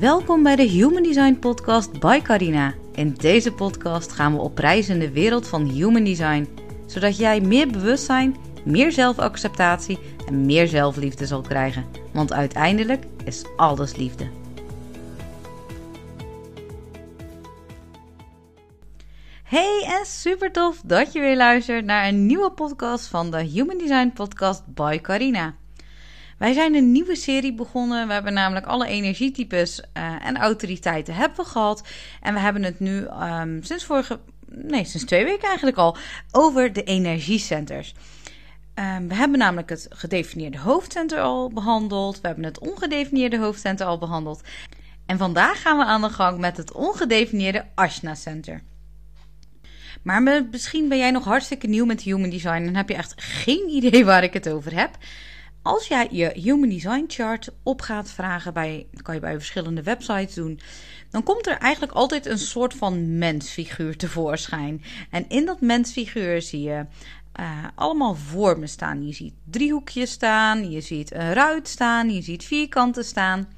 Welkom bij de Human Design Podcast by Carina. In deze podcast gaan we op reis in de wereld van Human Design, zodat jij meer bewustzijn, meer zelfacceptatie en meer zelfliefde zal krijgen. Want uiteindelijk is alles liefde. Hey en super tof dat je weer luistert naar een nieuwe podcast van de Human Design Podcast by Carina. Wij zijn een nieuwe serie begonnen. We hebben namelijk alle energietypes uh, en autoriteiten hebben we gehad. En we hebben het nu um, sinds vorige, nee, sinds twee weken eigenlijk al, over de energiecenters. Um, we hebben namelijk het gedefinieerde hoofdcenter al behandeld. We hebben het ongedefinieerde hoofdcenter al behandeld. En vandaag gaan we aan de gang met het ongedefinieerde Ashna Center. Maar misschien ben jij nog hartstikke nieuw met Human Design en heb je echt geen idee waar ik het over heb. Als jij je Human Design Chart op gaat vragen, bij, kan je bij verschillende websites doen, dan komt er eigenlijk altijd een soort van mensfiguur tevoorschijn. En in dat mensfiguur zie je uh, allemaal vormen staan. Je ziet driehoekjes staan, je ziet een ruit staan, je ziet vierkanten staan.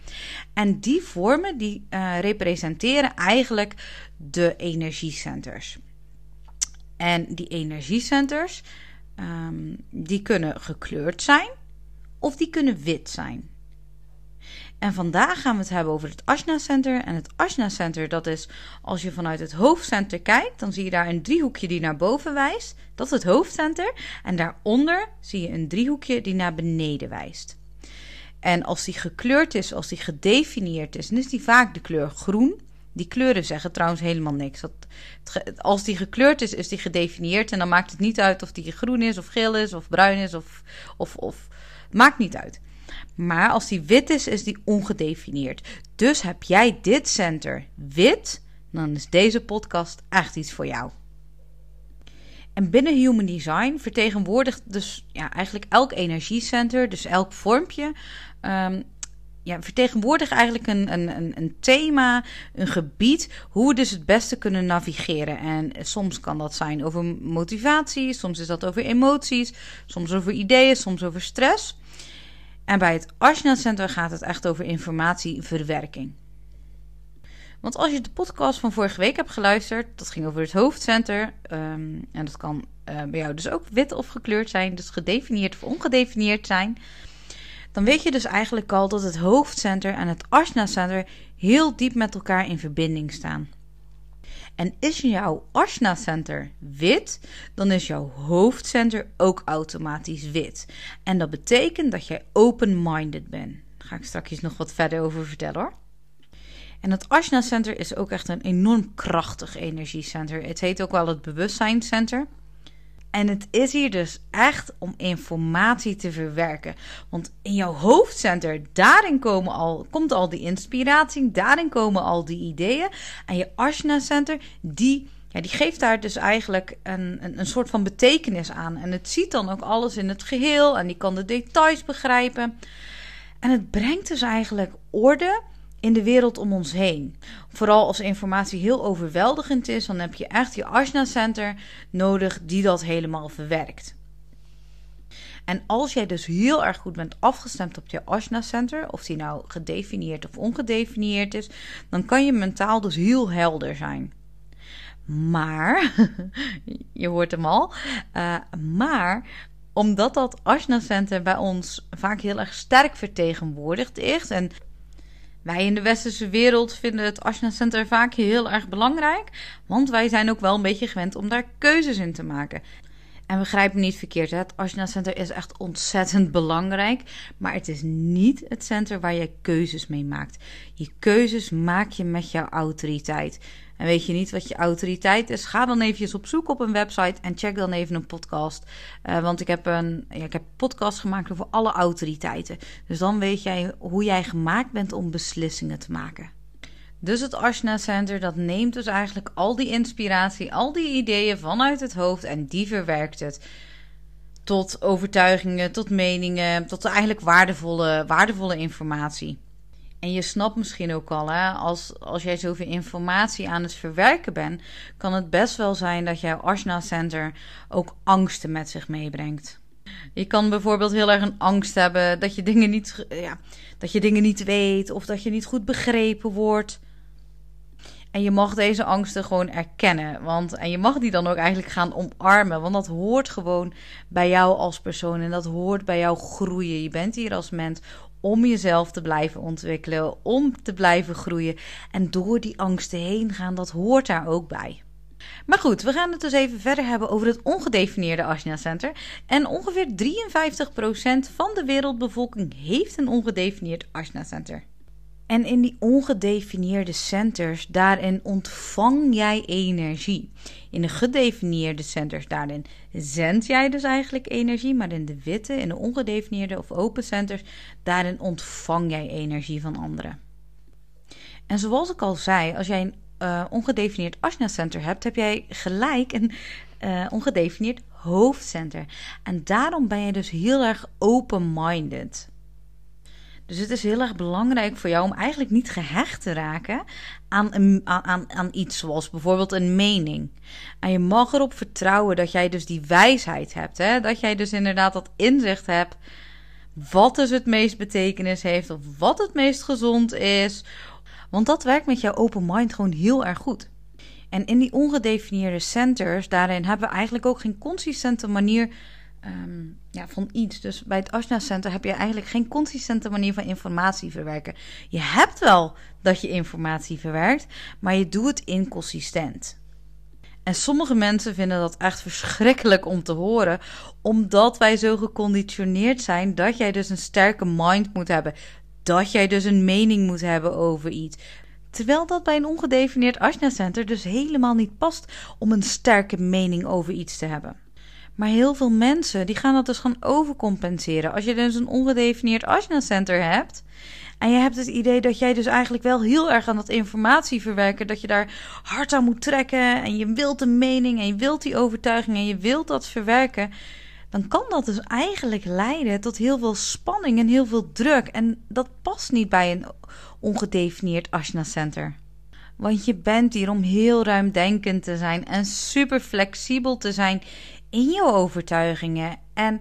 En die vormen die uh, representeren eigenlijk de energiecenters. En die energiecenters, um, die kunnen gekleurd zijn of die kunnen wit zijn. En vandaag gaan we het hebben over het Ashna Center. En het Ashna Center, dat is als je vanuit het hoofdcenter kijkt, dan zie je daar een driehoekje die naar boven wijst. Dat is het hoofdcenter. En daaronder zie je een driehoekje die naar beneden wijst. En als die gekleurd is, als die gedefinieerd is, dan is die vaak de kleur groen. Die kleuren zeggen trouwens helemaal niks. Dat, als die gekleurd is, is die gedefinieerd. En dan maakt het niet uit of die groen is, of geel is, of bruin is, of, of, of Maakt niet uit. Maar als die wit is, is die ongedefinieerd. Dus heb jij dit center wit, dan is deze podcast echt iets voor jou. En binnen Human Design vertegenwoordigt dus ja, eigenlijk elk energiecenter, dus elk vormpje, um, ja, vertegenwoordigt eigenlijk een, een, een, thema, een gebied, hoe we dus het beste kunnen navigeren. En soms kan dat zijn over motivatie, soms is dat over emoties, soms over ideeën, soms over stress. En bij het Ashna Center gaat het echt over informatieverwerking. Want als je de podcast van vorige week hebt geluisterd, dat ging over het hoofdcenter. Um, en dat kan uh, bij jou dus ook wit of gekleurd zijn, dus gedefinieerd of ongedefinieerd zijn dan weet je dus eigenlijk al dat het hoofdcenter en het Ashna Center heel diep met elkaar in verbinding staan. En is jouw Ashna Center wit, dan is jouw hoofdcenter ook automatisch wit. En dat betekent dat jij open-minded bent. Daar ga ik straks nog wat verder over vertellen hoor. En het Ashna Center is ook echt een enorm krachtig energiecenter. Het heet ook wel het bewustzijnscenter. En het is hier dus echt om informatie te verwerken. Want in jouw hoofdcenter, daarin komen al, komt al die inspiratie, daarin komen al die ideeën. En je Ashna Center, die, ja, die geeft daar dus eigenlijk een, een, een soort van betekenis aan. En het ziet dan ook alles in het geheel en die kan de details begrijpen. En het brengt dus eigenlijk orde in de wereld om ons heen. Vooral als informatie heel overweldigend is, dan heb je echt je Ashna Center nodig die dat helemaal verwerkt. En als jij dus heel erg goed bent afgestemd op je Ashna Center, of die nou gedefinieerd of ongedefinieerd is, dan kan je mentaal dus heel helder zijn. Maar, je hoort hem al, uh, maar omdat dat Ashna Center bij ons vaak heel erg sterk vertegenwoordigd is en wij in de westerse wereld vinden het Ashna Center vaak heel erg belangrijk, want wij zijn ook wel een beetje gewend om daar keuzes in te maken. En begrijp me niet verkeerd, het Ashna Center is echt ontzettend belangrijk, maar het is niet het center waar je keuzes mee maakt. Je keuzes maak je met jouw autoriteit. En weet je niet wat je autoriteit is? Ga dan even op zoek op een website en check dan even een podcast. Uh, want ik heb een ja, ik heb podcast gemaakt over alle autoriteiten. Dus dan weet jij hoe jij gemaakt bent om beslissingen te maken. Dus het Ashna Center dat neemt dus eigenlijk al die inspiratie, al die ideeën vanuit het hoofd en die verwerkt het tot overtuigingen, tot meningen, tot eigenlijk waardevolle, waardevolle informatie. En je snapt misschien ook al, hè, als, als jij zoveel informatie aan het verwerken bent, kan het best wel zijn dat jouw Ashna Center ook angsten met zich meebrengt. Je kan bijvoorbeeld heel erg een angst hebben dat je dingen niet, ja, dat je dingen niet weet of dat je niet goed begrepen wordt. En je mag deze angsten gewoon erkennen. Want, en je mag die dan ook eigenlijk gaan omarmen. Want dat hoort gewoon bij jou als persoon. En dat hoort bij jou groeien. Je bent hier als mens om jezelf te blijven ontwikkelen. Om te blijven groeien. En door die angsten heen gaan, dat hoort daar ook bij. Maar goed, we gaan het dus even verder hebben over het ongedefinieerde Ashna Center. En ongeveer 53% van de wereldbevolking heeft een ongedefinieerd Ashna Center. En in die ongedefinieerde centers, daarin ontvang jij energie. In de gedefinieerde centers, daarin zend jij dus eigenlijk energie. Maar in de witte, in de ongedefinieerde of open centers, daarin ontvang jij energie van anderen. En zoals ik al zei, als jij een uh, ongedefinieerd Ashna-center hebt, heb jij gelijk een uh, ongedefinieerd hoofdcenter. En daarom ben je dus heel erg open-minded. Dus het is heel erg belangrijk voor jou om eigenlijk niet gehecht te raken aan, aan, aan iets zoals bijvoorbeeld een mening. En je mag erop vertrouwen dat jij dus die wijsheid hebt. Hè? Dat jij dus inderdaad dat inzicht hebt wat dus het meest betekenis heeft of wat het meest gezond is. Want dat werkt met jouw open mind gewoon heel erg goed. En in die ongedefinieerde centers, daarin hebben we eigenlijk ook geen consistente manier Ehm, ja, van iets. Dus bij het Ashna Center heb je eigenlijk geen consistente manier van informatie verwerken. Je hebt wel dat je informatie verwerkt, maar je doet het inconsistent. En sommige mensen vinden dat echt verschrikkelijk om te horen, omdat wij zo geconditioneerd zijn dat jij dus een sterke mind moet hebben. Dat jij dus een mening moet hebben over iets. Terwijl dat bij een ongedefinieerd Ashna Center dus helemaal niet past om een sterke mening over iets te hebben. Maar heel veel mensen die gaan dat dus gaan overcompenseren. Als je dus een ongedefinieerd Ashna Center hebt. En je hebt het idee dat jij dus eigenlijk wel heel erg aan dat informatie verwerken. Dat je daar hard aan moet trekken. En je wilt een mening en je wilt die overtuiging en je wilt dat verwerken. Dan kan dat dus eigenlijk leiden tot heel veel spanning en heel veel druk. En dat past niet bij een ongedefinieerd Ashna Center. Want je bent hier om heel ruimdenkend te zijn en super flexibel te zijn in je overtuigingen en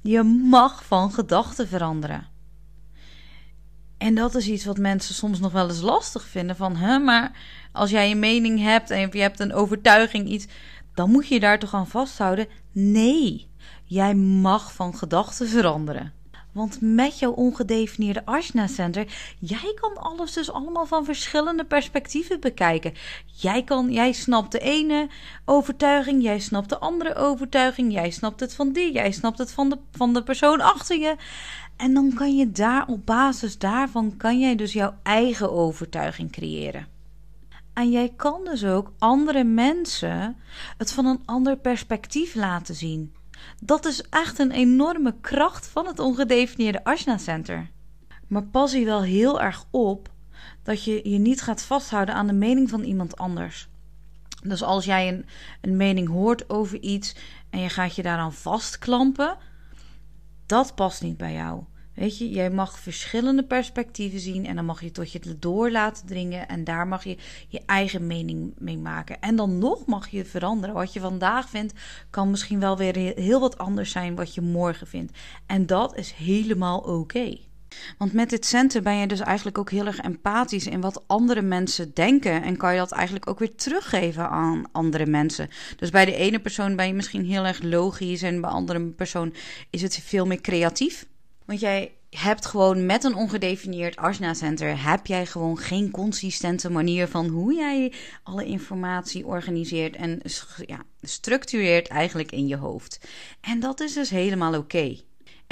je mag van gedachten veranderen. En dat is iets wat mensen soms nog wel eens lastig vinden. Van, hè, maar als jij een mening hebt en je hebt een overtuiging, iets, dan moet je daar toch aan vasthouden? Nee, jij mag van gedachten veranderen. Want met jouw ongedefinieerde Ashna Center, jij kan alles dus allemaal van verschillende perspectieven bekijken. Jij, kan, jij snapt de ene overtuiging, jij snapt de andere overtuiging, jij snapt het van die, jij snapt het van de, van de persoon achter je. En dan kan je daar op basis daarvan, kan jij dus jouw eigen overtuiging creëren. En jij kan dus ook andere mensen het van een ander perspectief laten zien. Dat is echt een enorme kracht van het ongedefinieerde Ashna Center. Maar pas hier wel heel erg op dat je je niet gaat vasthouden aan de mening van iemand anders. Dus als jij een, een mening hoort over iets en je gaat je daaraan vastklampen, dat past niet bij jou. Weet je, jij mag verschillende perspectieven zien en dan mag je tot je het door laten dringen en daar mag je je eigen mening mee maken. En dan nog mag je veranderen. Wat je vandaag vindt, kan misschien wel weer heel wat anders zijn wat je morgen vindt. En dat is helemaal oké. Want met dit center ben je dus eigenlijk ook heel erg empathisch in wat andere mensen denken. En kan je dat eigenlijk ook weer teruggeven aan andere mensen. Dus bij de ene persoon ben je misschien heel erg logisch. En bij de andere persoon is het veel meer creatief. Want jij hebt gewoon met een ongedefinieerd Ashna Center heb jij gewoon geen consistente manier van hoe jij alle informatie organiseert en ja, structureert eigenlijk in je hoofd. En dat is dus helemaal oké.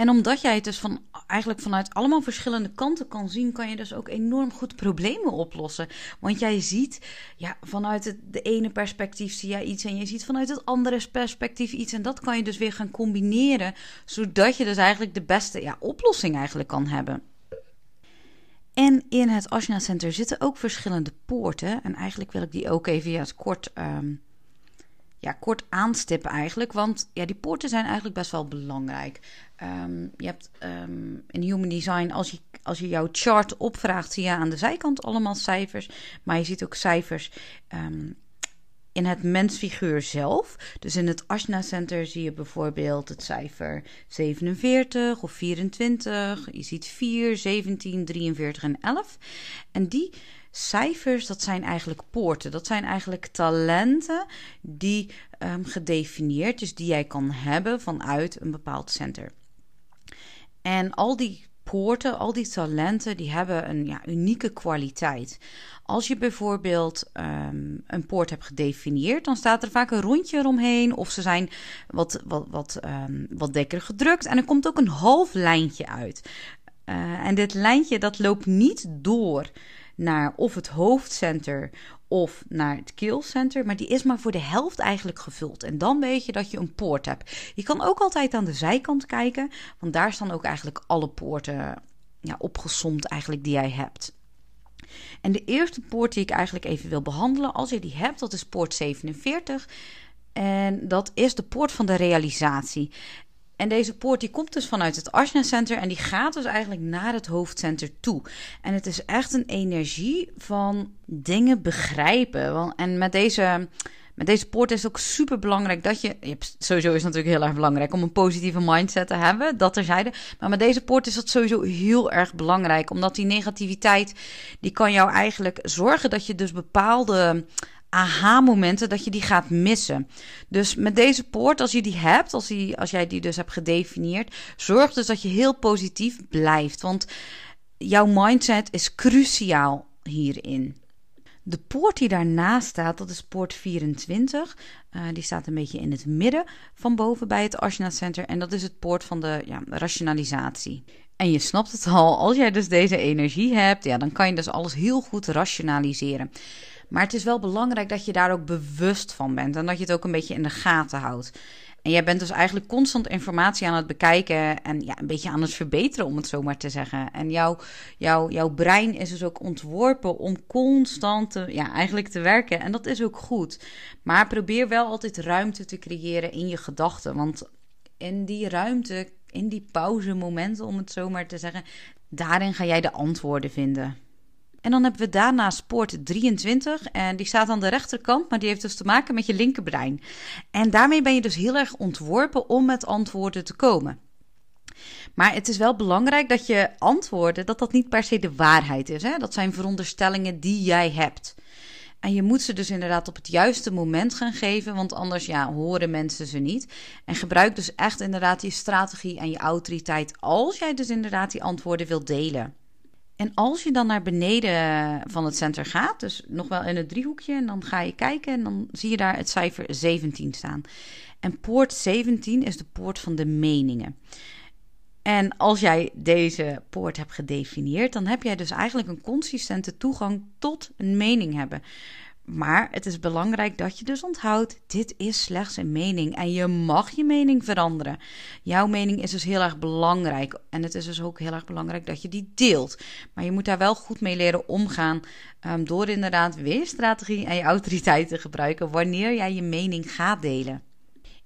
En omdat jij het dus van, eigenlijk vanuit allemaal verschillende kanten kan zien, kan je dus ook enorm goed problemen oplossen. Want jij ziet, ja, vanuit het de ene perspectief zie jij iets en je ziet vanuit het andere perspectief iets. En dat kan je dus weer gaan combineren, zodat je dus eigenlijk de beste ja, oplossing eigenlijk kan hebben. En in het Ashna Center zitten ook verschillende poorten. En eigenlijk wil ik die ook even ja, kort um, ja, kort aanstippen eigenlijk. Want ja, die poorten zijn eigenlijk best wel belangrijk. Um, je hebt um, in Human Design, als je, als je jouw chart opvraagt, zie je aan de zijkant allemaal cijfers. Maar je ziet ook cijfers um, in het mensfiguur zelf. Dus in het Ashna Center zie je bijvoorbeeld het cijfer 47 of 24. Je ziet 4, 17, 43 en 11. En die cijfers, dat zijn eigenlijk poorten. Dat zijn eigenlijk talenten die um, gedefinieerd, dus die jij kan hebben vanuit een bepaald center. En al die poorten, al die talenten, die hebben een ja, unieke kwaliteit. Als je bijvoorbeeld um, een poort hebt gedefinieerd, dan staat er vaak een rondje eromheen. Of ze zijn wat, wat, wat, um, wat dikker gedrukt. En er komt ook een half lijntje uit. Uh, en dit lijntje dat loopt niet door naar of het hoofdcenter of naar het keelcenter, maar die is maar voor de helft eigenlijk gevuld. En dan weet je dat je een poort hebt. Je kan ook altijd aan de zijkant kijken, want daar staan ook eigenlijk alle poorten ja, opgesomd eigenlijk die jij hebt. En de eerste poort die ik eigenlijk even wil behandelen, als je die hebt, dat is poort 47. En dat is de poort van de realisatie. En deze poort die komt dus vanuit het Ashna Center en die gaat dus eigenlijk naar het hoofdcenter toe. En het is echt een energie van dingen begrijpen. En met deze, met deze poort is het ook super belangrijk dat je, Sowieso is het natuurlijk heel erg belangrijk om een positieve mindset te hebben, dat terzijde. Maar met deze poort is dat sowieso heel erg belangrijk, omdat die negativiteit, die kan jou eigenlijk zorgen dat je dus bepaalde aha-momenten dat je die gaat missen. Dus met deze poort, als je die hebt, als, die, als jij die dus hebt gedefinieerd, zorg dus dat je heel positief blijft. Want jouw mindset is cruciaal hierin. De poort die daarnaast staat, dat is poort 24. Uh, eh, die staat een beetje in het midden van boven bij het Ashna Center. En dat is het poort van de ja, rationalisatie. En je snapt het al, als jij dus deze energie hebt, ja, dan kan je dus alles heel goed rationaliseren. Maar het is wel belangrijk dat je daar ook bewust van bent en dat je het ook een beetje in de gaten houdt. En jij bent dus eigenlijk constant informatie aan het bekijken en ja, een beetje aan het verbeteren, om het zo maar te zeggen. En jouw, jouw, jouw brein is dus ook ontworpen om constant te, ja, eigenlijk te werken. En dat is ook goed. Maar probeer wel altijd ruimte te creëren in je gedachten. Want in die ruimte, in die pauzemomenten, om het zo maar te zeggen, daarin ga jij de antwoorden vinden. En dan hebben we daarna Poort 23. En die staat aan de rechterkant, maar die heeft dus te maken met je linkerbrein. En daarmee ben je dus heel erg ontworpen om met antwoorden te komen. Maar het is wel belangrijk dat je antwoorden, dat dat niet per se de waarheid is. Hè? Dat zijn veronderstellingen die jij hebt. En je moet ze dus inderdaad op het juiste moment gaan geven, want anders ja, horen mensen ze niet. En gebruik dus echt inderdaad je strategie en je autoriteit als jij dus inderdaad die antwoorden wilt delen. En als je dan naar beneden van het center gaat, dus nog wel in het driehoekje, en dan ga je kijken en dan zie je daar het cijfer 17 staan. En poort 17 is de poort van de meningen. En als jij deze poort hebt gedefinieerd, dan heb jij dus eigenlijk een consistente toegang tot een mening hebben. Maar het is belangrijk dat je dus onthoudt: dit is slechts een mening en je mag je mening veranderen. Jouw mening is dus heel erg belangrijk en het is dus ook heel erg belangrijk dat je die deelt. Maar je moet daar wel goed mee leren omgaan um, door inderdaad weer strategie en je autoriteit te gebruiken wanneer jij je mening gaat delen.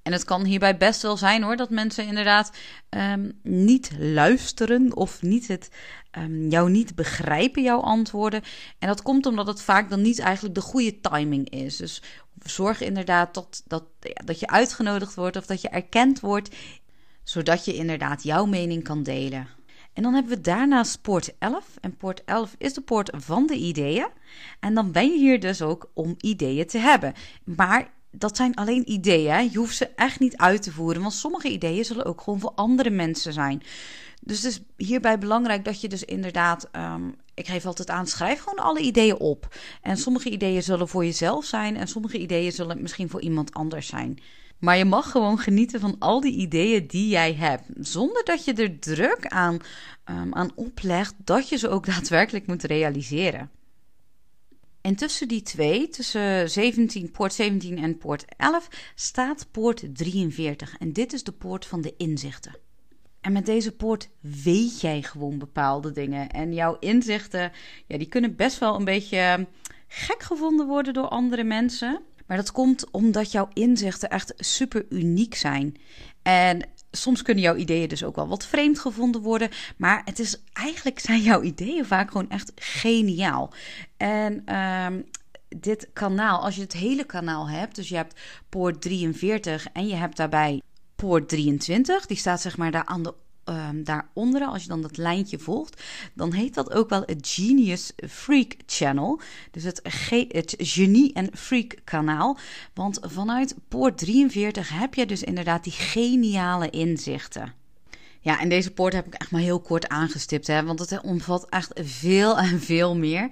En het kan hierbij best wel zijn hoor, dat mensen inderdaad um, niet luisteren of niet het, um, jou niet begrijpen, jouw antwoorden. En dat komt omdat het vaak dan niet eigenlijk de goede timing is. Dus zorg inderdaad dat, dat, ja, dat je uitgenodigd wordt of dat je erkend wordt, zodat je inderdaad jouw mening kan delen. En dan hebben we daarnaast poort 11. En poort 11 is de poort van de ideeën. En dan ben je hier dus ook om ideeën te hebben. Maar dat zijn alleen ideeën. Je hoeft ze echt niet uit te voeren. Want sommige ideeën zullen ook gewoon voor andere mensen zijn. Dus het is hierbij belangrijk dat je dus inderdaad. Um, ik geef altijd aan, schrijf gewoon alle ideeën op. En sommige ideeën zullen voor jezelf zijn. En sommige ideeën zullen misschien voor iemand anders zijn. Maar je mag gewoon genieten van al die ideeën die jij hebt. Zonder dat je er druk aan, um, aan oplegt dat je ze ook daadwerkelijk moet realiseren. En tussen die twee, tussen 17, poort 17 en poort 11, staat poort 43. En dit is de poort van de inzichten. En met deze poort weet jij gewoon bepaalde dingen. En jouw inzichten, ja, die kunnen best wel een beetje gek gevonden worden door andere mensen. Maar dat komt omdat jouw inzichten echt super uniek zijn. En soms kunnen jouw ideeën dus ook wel wat vreemd gevonden worden. Maar het is eigenlijk zijn jouw ideeën vaak gewoon echt geniaal. En um, dit kanaal, als je het hele kanaal hebt, dus je hebt poort 43 en je hebt daarbij poort 23, die staat zeg maar daar aan de um, daaronder, als je dan dat lijntje volgt, dan heet dat ook wel het Genius Freak Channel. Dus het, het genie en freak kanaal. Want vanuit poort 43 heb je dus inderdaad die geniale inzichten. Ja, en deze poort heb ik echt maar heel kort aangestipt, hè, want het omvat echt veel en veel meer.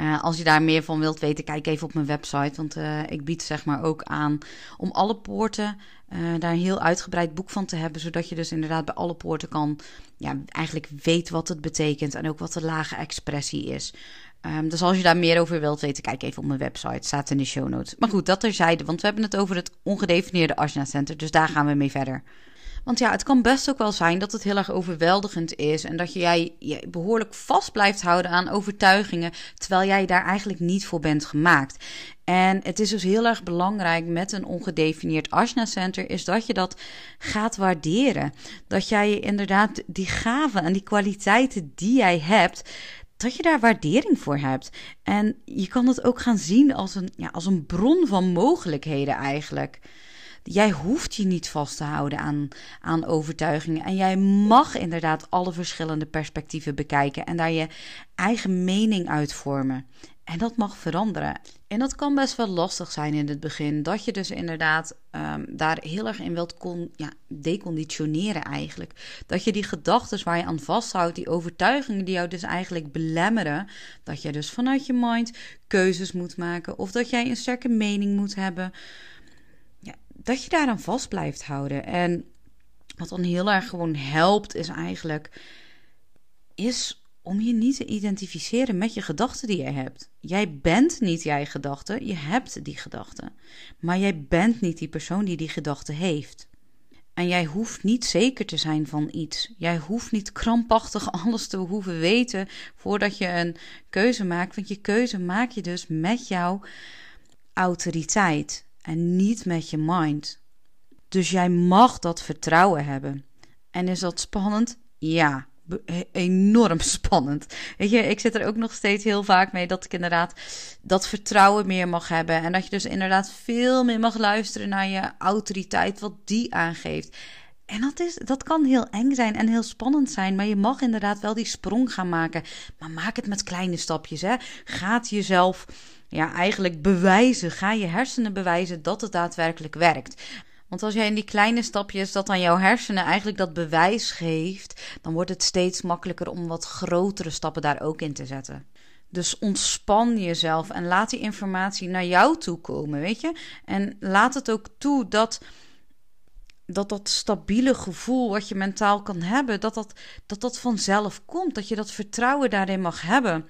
Uh, als je daar meer van wilt weten, kijk even op mijn website. Want uh, ik bied zeg maar ook aan om alle poorten uh, daar een heel uitgebreid boek van te hebben. Zodat je dus inderdaad bij alle poorten kan, ja, eigenlijk weet wat het betekent. En ook wat de lage expressie is. Um, dus als je daar meer over wilt weten, kijk even op mijn website. Staat in de show notes. Maar goed, dat terzijde. Want we hebben het over het ongedefinieerde Ashna Center. Dus daar gaan we mee verder. Want ja, het kan best ook wel zijn dat het heel erg overweldigend is. En dat jij je behoorlijk vast blijft houden aan overtuigingen. Terwijl jij daar eigenlijk niet voor bent gemaakt. En het is dus heel erg belangrijk met een ongedefinieerd Ashna Center, is dat je dat gaat waarderen. Dat jij inderdaad die gaven en die kwaliteiten die jij hebt, dat je daar waardering voor hebt. En je kan het ook gaan zien als een, ja, als een bron van mogelijkheden eigenlijk. Jij hoeft je niet vast te houden aan, aan overtuigingen. En jij mag inderdaad alle verschillende perspectieven bekijken en daar je eigen mening uitvormen. En dat mag veranderen. En dat kan best wel lastig zijn in het begin. Dat je dus inderdaad um, daar heel erg in wilt con ja, deconditioneren eigenlijk. Dat je die gedachten waar je aan vasthoudt, die overtuigingen die jou dus eigenlijk belemmeren. Dat je dus vanuit je mind keuzes moet maken. Of dat jij een sterke mening moet hebben dat je daar aan vast blijft houden. En wat dan heel erg gewoon helpt, is eigenlijk is om je niet te identificeren met je gedachten die je hebt. Jij bent niet jij gedachten, je hebt die gedachten. Maar jij bent niet die persoon die die gedachten heeft. En jij hoeft niet zeker te zijn van iets. Jij hoeft niet krampachtig alles te hoeven weten voordat je een keuze maakt. Want je keuze maak je dus met jouw autoriteit en niet met je mind. Dus jij mag dat vertrouwen hebben. En is dat spannend? Ja, enorm spannend. Weet je, ik zit er ook nog steeds heel vaak mee dat ik inderdaad dat vertrouwen meer mag hebben. En dat je dus inderdaad veel meer mag luisteren naar je autoriteit, wat die aangeeft. En dat, is, dat kan heel eng zijn en heel spannend zijn, maar je mag inderdaad wel die sprong gaan maken. Maar maak het met kleine stapjes. Hè. Gaat jezelf ja, eigenlijk bewijzen. Ga je hersenen bewijzen dat het daadwerkelijk werkt. Want als jij in die kleine stapjes dat aan jouw hersenen eigenlijk dat bewijs geeft, dan wordt het steeds makkelijker om wat grotere stappen daar ook in te zetten. Dus ontspan jezelf en laat die informatie naar jou toe komen, weet je? En laat het ook toe dat dat dat stabiele gevoel wat je mentaal kan hebben, dat dat, dat dat vanzelf komt. Dat je dat vertrouwen daarin mag hebben.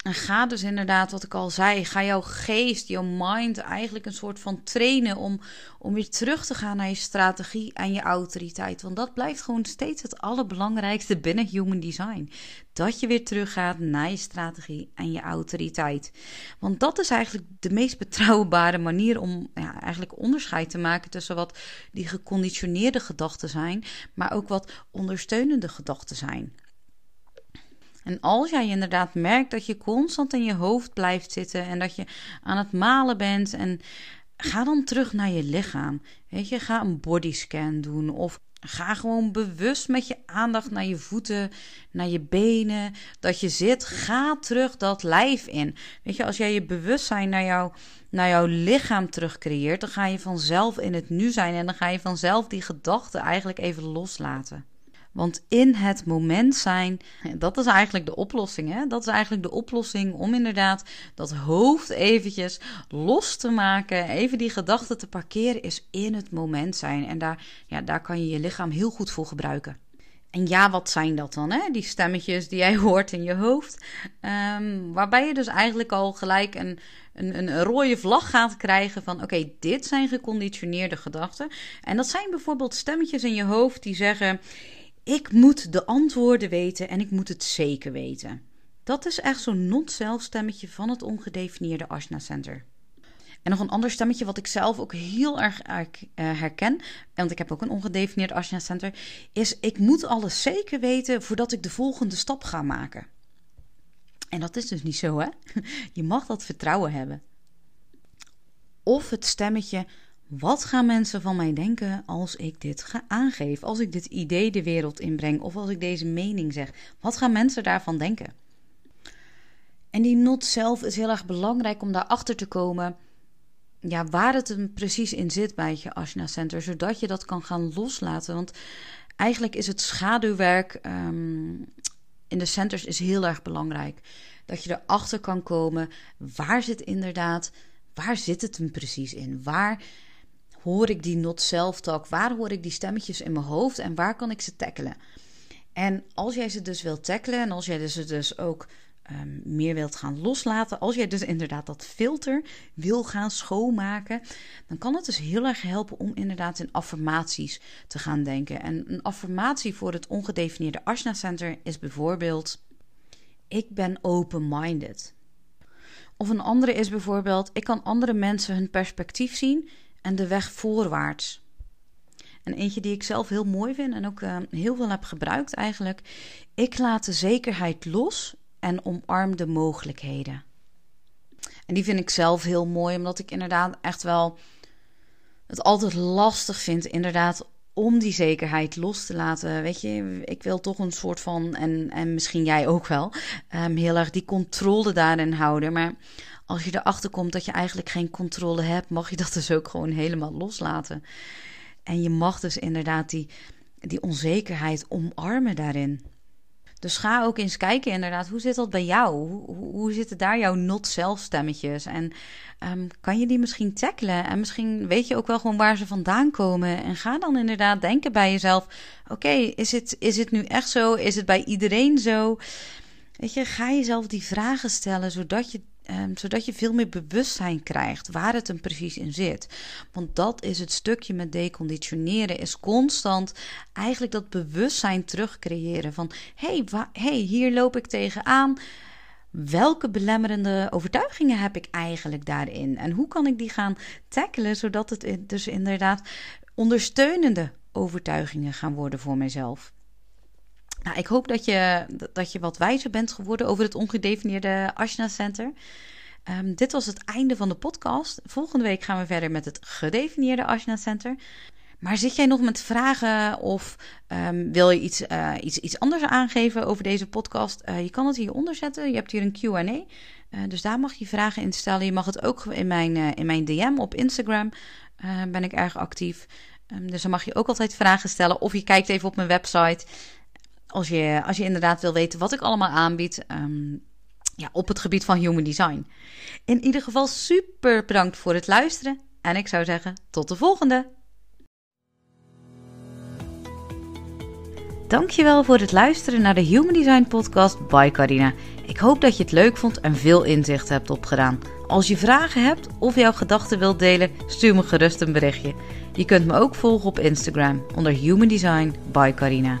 En ga dus inderdaad, wat ik al zei, ga jouw geest, jouw mind eigenlijk een soort van trainen om, om weer terug te gaan naar je strategie en je autoriteit. Want dat blijft gewoon steeds het allerbelangrijkste binnen human design. Dat je weer teruggaat naar je strategie en je autoriteit. Want dat is eigenlijk de meest betrouwbare manier om ja, eigenlijk onderscheid te maken tussen wat die geconditioneerde gedachten zijn, maar ook wat ondersteunende gedachten zijn. En als jij inderdaad merkt dat je constant in je hoofd blijft zitten en dat je aan het malen bent en ga dan terug naar je lichaam. Weet je, ga een bodyscan doen of ga gewoon bewust met je aandacht naar je voeten, naar je benen, dat je zit. Ga terug dat lijf in. Weet je, als jij je bewustzijn naar, jou, naar jouw lichaam terugcreëert, dan ga je vanzelf in het nu zijn en dan ga je vanzelf die gedachten eigenlijk even loslaten. Want in het moment zijn, dat is eigenlijk de oplossing. Hè? Dat is eigenlijk de oplossing om inderdaad dat hoofd eventjes los te maken. Even die gedachten te parkeren is in het moment zijn. En daar, ja, daar kan je je lichaam heel goed voor gebruiken. En ja, wat zijn dat dan? Hè? Die stemmetjes die jij hoort in je hoofd. Um, waarbij je dus eigenlijk al gelijk een, een, een rode vlag gaat krijgen van... oké, dit zijn geconditioneerde gedachten. En dat zijn bijvoorbeeld stemmetjes in je hoofd die zeggen... Ik moet de antwoorden weten en ik moet het zeker weten. Dat is echt zo'n not-zelf stemmetje van het ongedefinieerde Ashna Center. En nog een ander stemmetje wat ik zelf ook heel erg uh, herken, want ik heb ook een ongedefinieerd Ashna Center, is ik moet alles zeker weten voordat ik de volgende stap ga maken. En dat is dus niet zo, hè? Je mag dat vertrouwen hebben. Of het stemmetje: wat gaan mensen van mij denken als ik dit ga aangeven? Als ik dit idee de wereld inbreng of als ik deze mening zeg? Wat gaan mensen daarvan denken? En die not zelf is heel erg belangrijk om daarachter te komen ja, waar het hem precies in zit bij je Ashna Center, zodat je dat kan gaan loslaten. Want eigenlijk is het schaduwwerk ehm, in de centers is heel erg belangrijk. Dat je erachter kan komen waar zit inderdaad, waar zit het hem precies in? Waar hoor ik die not self talk? Waar hoor ik die stemmetjes in mijn hoofd en waar kan ik ze tackelen? En als jij ze dus wilt tackelen en als jij ze dus ook um, meer wilt gaan loslaten, als jij dus inderdaad dat filter wil gaan schoonmaken, dan kan het dus heel erg helpen om inderdaad in affirmaties te gaan denken. En een affirmatie voor het ongedefinieerde Ashna Center is bijvoorbeeld: Ik ben open-minded. Of een andere is bijvoorbeeld: Ik kan andere mensen hun perspectief zien en de weg voorwaarts. En eentje die ik zelf heel mooi vind en ook uh, heel veel heb gebruikt eigenlijk. Ik laat de zekerheid los en omarm de mogelijkheden. En die vind ik zelf heel mooi, omdat ik inderdaad echt wel het altijd lastig vind, inderdaad, om die zekerheid los te laten. Weet je, ik wil toch een soort van, en, en misschien jij ook wel, um, heel erg die controle daarin houden. Maar als je erachter komt dat je eigenlijk geen controle hebt, mag je dat dus ook gewoon helemaal loslaten. En je mag dus inderdaad die, die onzekerheid omarmen daarin. Dus ga ook eens kijken inderdaad, hoe zit dat bij jou? Hoe, hoe zitten daar jouw not-self stemmetjes? En um, kan je die misschien tackelen? En misschien weet je ook wel gewoon waar ze vandaan komen. En ga dan inderdaad denken bij jezelf, oké, is, het, is het nu echt zo? Is het bij iedereen zo? Weet je, ga jezelf die vragen stellen, zodat je Um, zodat je veel meer bewustzijn krijgt waar het hem precies in zit. Want dat is het stukje met deconditioneren, is constant eigenlijk dat bewustzijn terugcreëren van hey, hey, hier loop ik tegenaan. Welke belemmerende overtuigingen heb ik eigenlijk daarin? En hoe kan ik die gaan tackelen, zodat het dus inderdaad ondersteunende overtuigingen gaan worden voor mezelf? Nou, ik hoop dat je, dat je wat wijzer bent geworden over het ongedefinieerde Ashna Center. Um, dit was het einde van de podcast. Volgende week gaan we verder met het gedefinieerde Ashna Center. Maar zit jij nog met vragen of um, wil je iets, uh, iets, iets anders aangeven over deze podcast? Uh, je kan het hieronder zetten. Je hebt hier een QA. Uh, dus daar mag je vragen in stellen. Je mag het ook in mijn, in mijn DM op Instagram. ben ik erg actief. Um, dus dan mag je ook altijd vragen stellen. Of je kijkt even op mijn website als je, als je inderdaad wil weten wat ik allemaal aanbied um, ja, op het gebied van human design. In ieder geval super bedankt voor het luisteren. En ik zou zeggen, tot de volgende! Dankjewel voor het luisteren naar de Human Design Podcast by Carina. Ik hoop dat je het leuk vond en veel inzicht hebt opgedaan. Als je vragen hebt of jouw gedachten wilt delen, stuur me gerust een berichtje. Je kunt me ook volgen op Instagram onder Human Design by Carina.